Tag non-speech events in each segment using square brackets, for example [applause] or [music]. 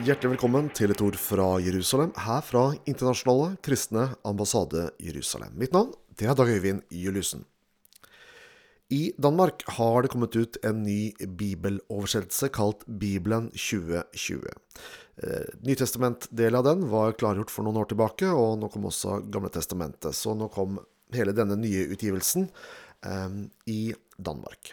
Hjertelig velkommen til et ord fra Jerusalem, her fra Internasjonale kristne ambassade Jerusalem. Mitt navn det er Dag Øyvind Juliussen. I Danmark har det kommet ut en ny bibeloversettelse kalt Bibelen 2020. Eh, Nytestamentdelen av den var klargjort for noen år tilbake, og nå kom også Gamle testamentet. Så nå kom hele denne nye utgivelsen eh, i Danmark.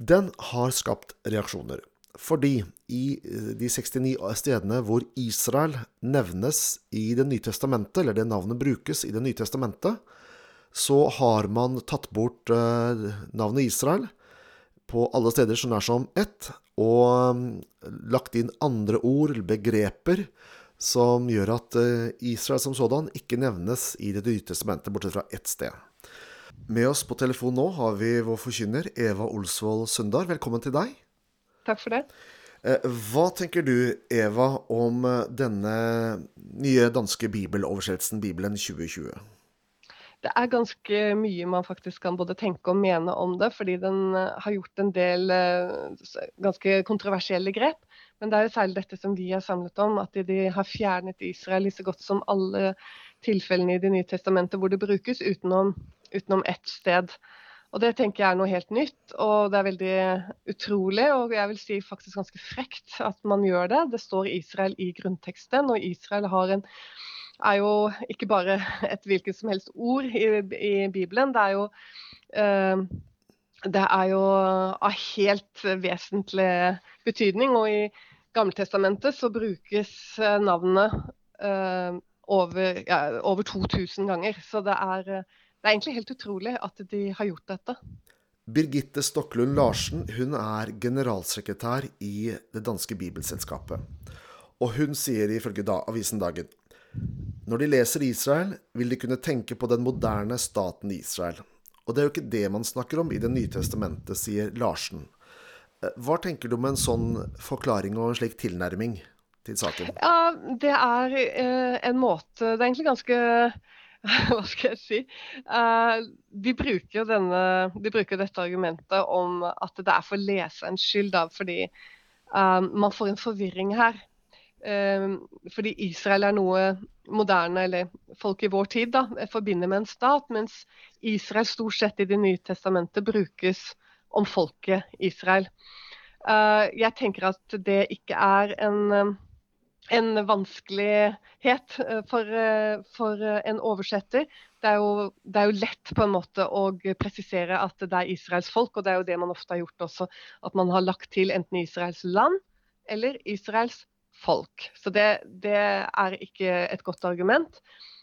Den har skapt reaksjoner. Fordi i eh, de 69 stedene hvor Israel nevnes i Det nye testamentet, eller det navnet brukes i Det nye testamentet, så har man tatt bort eh, navnet Israel på alle steder så nær som ett, og mm, lagt inn andre ord, begreper, som gjør at eh, Israel som sådan ikke nevnes i Det nye testamentet, bortsett fra ett sted. Med oss på telefon nå har vi vår forkynner Eva Olsvold Sundar. Velkommen til deg. Takk for det. Eh, hva tenker du, Eva, om denne nye danske bibeloversettelsen, Bibelen 2020? Det er ganske mye man faktisk kan både tenke og mene om det, fordi den eh, har gjort en del eh, ganske kontroversielle grep. Men det er jo særlig dette som vi har samlet om, at de har fjernet Israel i så godt som alle tilfellene i Det nye testamentet hvor det brukes, utenom, utenom ett sted. Og Det tenker jeg er noe helt nytt, og det er veldig utrolig og jeg vil si faktisk ganske frekt at man gjør det. Det står Israel i grunnteksten, og Israel en er jo ikke bare et hvilket som helst ord i, i Bibelen. Det er jo eh, det er jo av helt vesentlig betydning. Og i Gammeltestamentet så brukes eh, navnet eh, over, ja, over 2000 ganger. Så det er, det er, egentlig helt utrolig at de har gjort dette. Birgitte Stokklund Larsen hun er generalsekretær i det danske bibelselskapet. Og hun sier ifølge da, avisen Dagen når de leser Israel, vil de kunne tenke på den moderne staten Israel. Og det er jo ikke det man snakker om i Det nye testamentet, sier Larsen. Eh, hva tenker du om en sånn forklaring og en slik tilnærming til saken? Ja, Det er eh, en måte Det er egentlig ganske [laughs] Hva skal jeg si? uh, de, bruker denne, de, bruker dette argumentet om at det er for leserens skyld, da, fordi uh, man får en forvirring her. Uh, fordi Israel er noe moderne, eller folk i vår tid, da, forbinder med en stat, mens Israel stort sett i Det nye testamentet brukes om folket Israel. Eh, jeg tenker at det ikke er en, en vanskelighet eh, for, eh, for, en oversetter. Det er, jo, det er, jo, lett på en måte å presisere at det er Israels folk, og det er jo det man ofte har gjort også. At man har lagt til enten Israels land eller Israels folk. Så det, det er ikke et godt argument.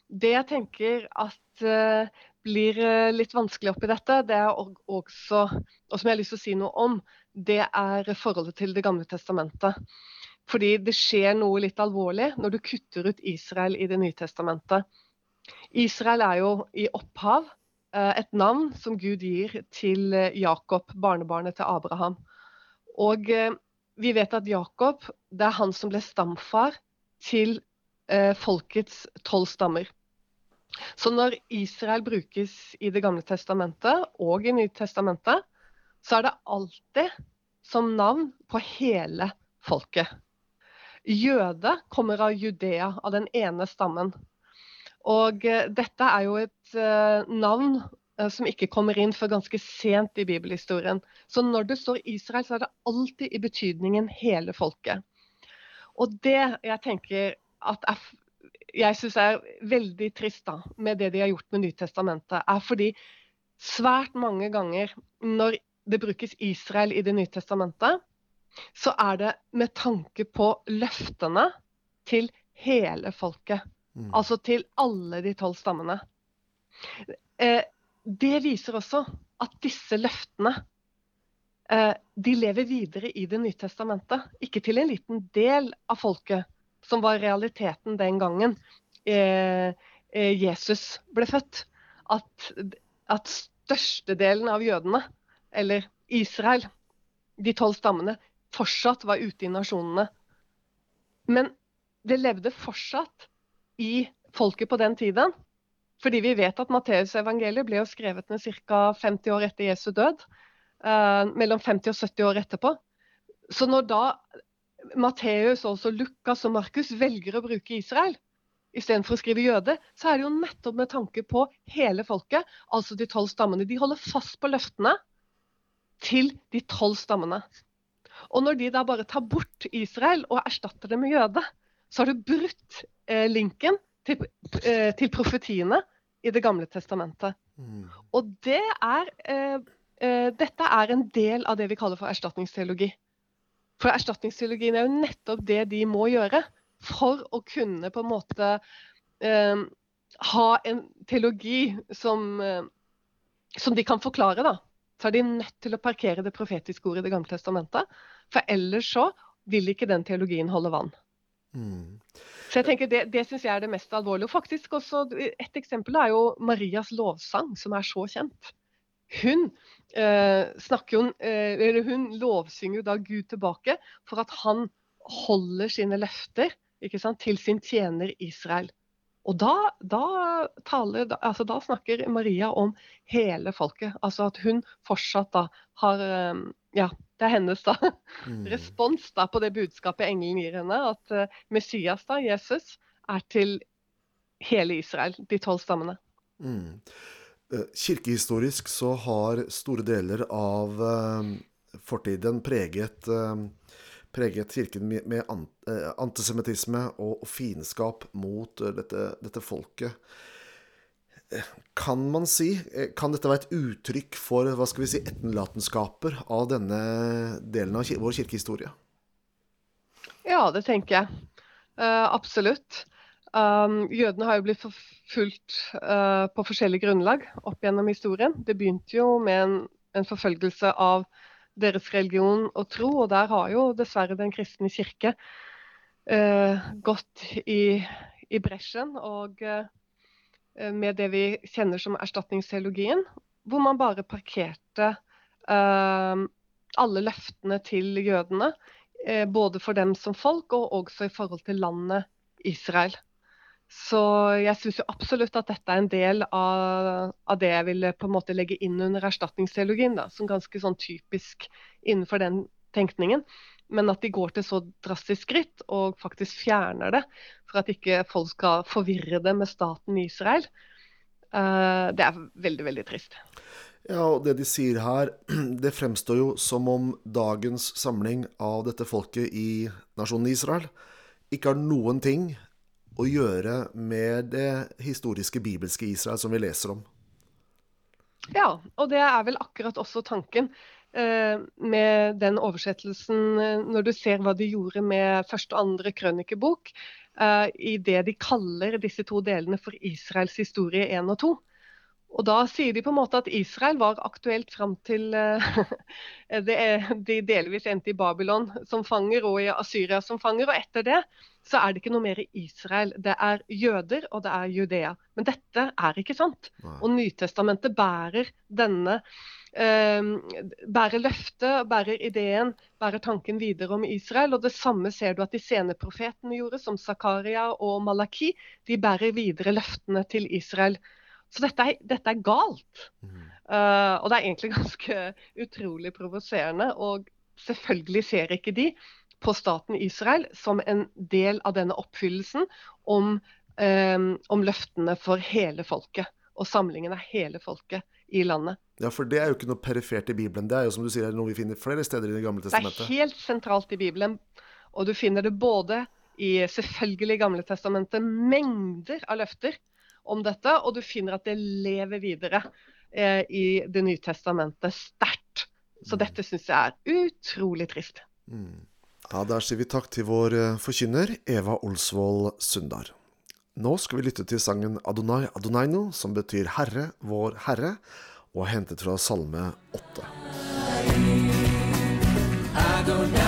Det jeg tenker at blir litt vanskelig oppi dette, det er også, og som jeg har lyst til å si noe om, det er forholdet til Det gamle testamentet. Fordi det skjer noe litt alvorlig når du kutter ut Israel i Det nye testamentet. Israel er jo i opphav uh, et navn som Gud gir til Jakob, barnebarnet til Abraham. Og vi vet at Jakob det er han som ble stamfar til eh, folkets tolv stammer. Så når Israel brukes i Det gamle testamentet og i Nytestamentet, så er det alltid som navn på hele folket. Jøde kommer av Judea, av den ene stammen. Og eh, dette er jo et eh, navn Eh, som ikke kommer inn før ganske sent i bibelhistorien. Så når det står Israel, så er det alltid i betydningen hele folket. Og det jeg tenker at er, jeg syns er veldig trist da, med det de har gjort med Nytestamentet, er fordi svært mange ganger når det brukes Israel i Det nye testamentet, så er det med tanke på løftene til hele folket. Mm. Altså til alle de tolv stammene. Eh, det viser også at disse løftene eh, de lever videre i Det nye testamentet. Ikke til en liten del av folket, som var realiteten den gangen eh, eh, Jesus ble født. At, at størstedelen av jødene, eller Israel, de tolv stammene, fortsatt var ute i nasjonene. Men det levde fortsatt i folket på den tiden. Fordi vi vet at Matteusevangeliet ble jo skrevet ned ca. 50 år etter Jesu død. Uh, mellom 50 og 70 år etterpå. Så når da Matteus, også Lukas og Markus velger å bruke Israel istedenfor å skrive jøde, så er det jo nettopp med tanke på hele folket, altså de tolv stammene. De holder fast på løftene til de tolv stammene. Og når de da bare tar bort Israel og erstatter det med jøde, så har du brutt eh, linken til, eh, til, profetiene i Det gamle testamentet. Mm. Og det er eh, eh, Dette er en del av det vi kaller for erstatningsteologi. For erstatningsteologien er jo nettopp det de må gjøre for å kunne på en måte eh, ha en teologi som, eh, som, de kan forklare. da. Så er de nødt til å parkere det profetiske ordet i Det gamle testamentet. For ellers så vil ikke den teologien holde vann. Mm. Så jeg tenker Det, det syns jeg er det mest alvorlige. Og faktisk også, Et eksempel er jo Marias lovsang, som er så kjent. Hun eh, snakker eh, eller hun lovsynger jo da Gud tilbake for at han holder sine løfter sant, til sin tjener Israel. Og da, da, taler, altså da, snakker Maria om hele folket. Altså at hun fortsatt da har eh, Ja, det er hennes da mm. respons da på det budskapet engelen gir henne. At uh, Messias, da, Jesus, er til hele Israel, de tolv stammene. Mm. Eh, kirkehistorisk så har store deler av eh, fortiden preget, eh, preget kirken med antisemittisme og fiendskap mot dette, dette, folket. Kan man si Kan dette være et uttrykk for hva skal vi si, etterlatenskaper av denne delen av vår kirkehistorie? Ja, det tenker jeg. Uh, absolutt. Um, jødene har jo blitt forfulgt uh, på forskjellige grunnlag opp gjennom historien. Det begynte jo med en, en, forfølgelse av deres religion og tro, og der har jo dessverre Den kristne kirke eh, gått i, i, bresjen. Og eh, med det vi kjenner som erstatningsteologien, hvor man bare parkerte alle løftene til jødene, både for dem som folk og også i forhold til landet Israel. Så jeg syns absolutt at dette er en del av, av, det jeg ville på en måte legge inn under erstatningsteologien, da, som ganske sånn typisk innenfor den tenkningen. Men at de går til så drastisk skritt og faktisk fjerner det, for at ikke folk skal forvirre det med staten Israel, uh, det er veldig, veldig trist. Ja, og det de sier her, [clears throat] det fremstår jo som om dagens samling av dette folket i nasjonen Israel ikke har noen ting å gjøre med det historiske bibelske Israel som vi leser om. Ja, og det er vel akkurat også tanken eh, med den oversettelsen, eh, når du ser hva de gjorde med første og andre krønikebok, eh, i det de kaller disse to delene for Israels historie 1 og 2. Og da sier de på en måte at Israel var aktuelt fram til [laughs] uh, de delvis endte i Babylon som fanger og i Asyria som fanger. Og etter det så er det ikke noe mer i Israel. Det er jøder og det er Judea. Men dette er ikke sant. Nei. Og Nytestamentet bærer denne eh, bærer løftet, bærer ideen, bærer tanken videre om Israel. Og det samme ser du at de sceneprofetene gjorde, som Zakaria og Malaki. De bærer videre løftene til Israel. Så dette er, dette er galt. Mm. Uh, og det er egentlig [laughs] ganske utrolig provoserende. Og selvfølgelig ser ikke de på staten Israel som en del av denne oppfyllelsen om, um, om løftene for hele folket. Og samlingen av hele folket i landet. Ja, for det er jo ikke noe perifert i Bibelen. Det er jo som du sier, noe vi finner flere steder i Det gamle testamentet. Det er helt sentralt i Bibelen. Og du finner det både i selvfølgelig Gamle testamentet, mengder av løfter om dette, og du finner at det lever videre eh, i Det nye testamentet sterkt. Så mm. dette syns jeg er utrolig trist. Mm. Ja, Der sier vi takk til vår eh, forkynner Eva Olsvold Sundar. Nå skal vi lytte til sangen Adonai Adonaino, som betyr Herre, vår Herre, og hentet fra Salme 8. Adonai.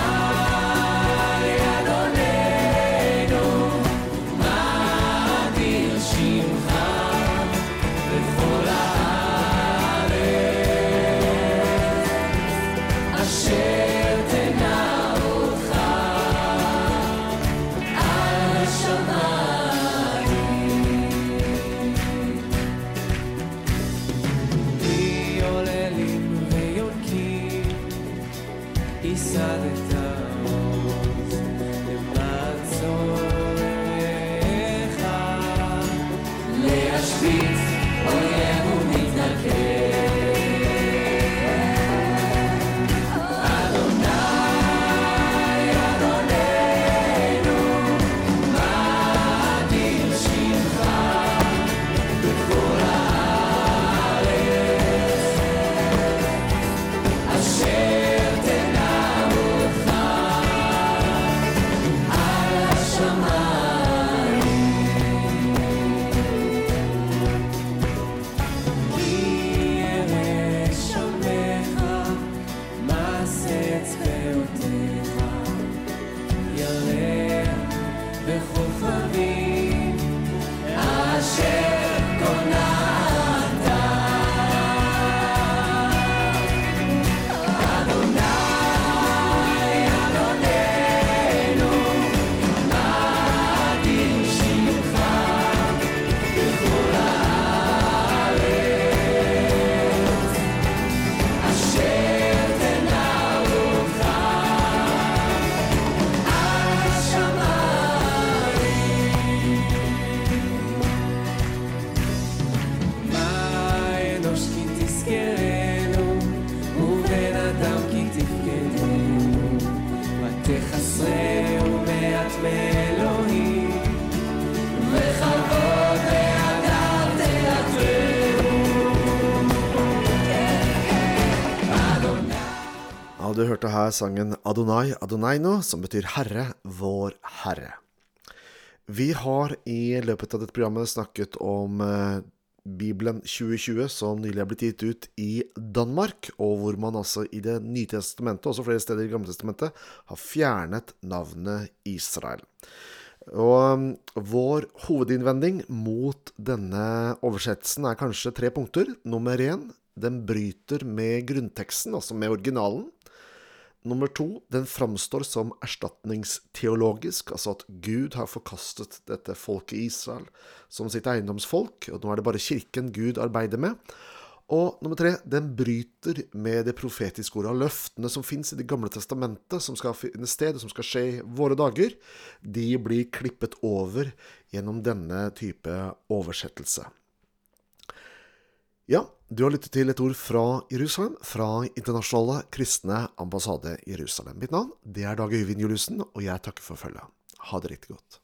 Du hørte her sangen Adonai Adonaino, som betyr Herre, vår Herre. Vi har i løpet av dette programmet snakket om eh, Bibelen 2020, som nylig er blitt gitt ut i Danmark, og hvor man altså i Det nye testamentet, også flere steder i Gamletestamentet, har fjernet navnet Israel. Og um, vår hovedinnvending mot denne oversettelsen er kanskje tre punkter. Nummer én, den bryter med grunnteksten, altså med originalen. Nummer to, den framstår som erstatningsteologisk, altså at Gud har forkastet dette folket Israel som sitt eiendomsfolk, og nå er det bare kirken Gud arbeider med. Og nummer tre, den bryter med det profetiske ordet løftene som fins i Det gamle testamentet, som skal finne sted, og som skal skje i våre dager. De blir klippet over gjennom denne type oversettelse. Ja, du har lyttet til et ord fra Jerusalem, fra Internasjonale kristne ambassade Jerusalem. Mitt navn det er Dag Øyvind Juliussen, og jeg takker for følget. Ha det riktig godt.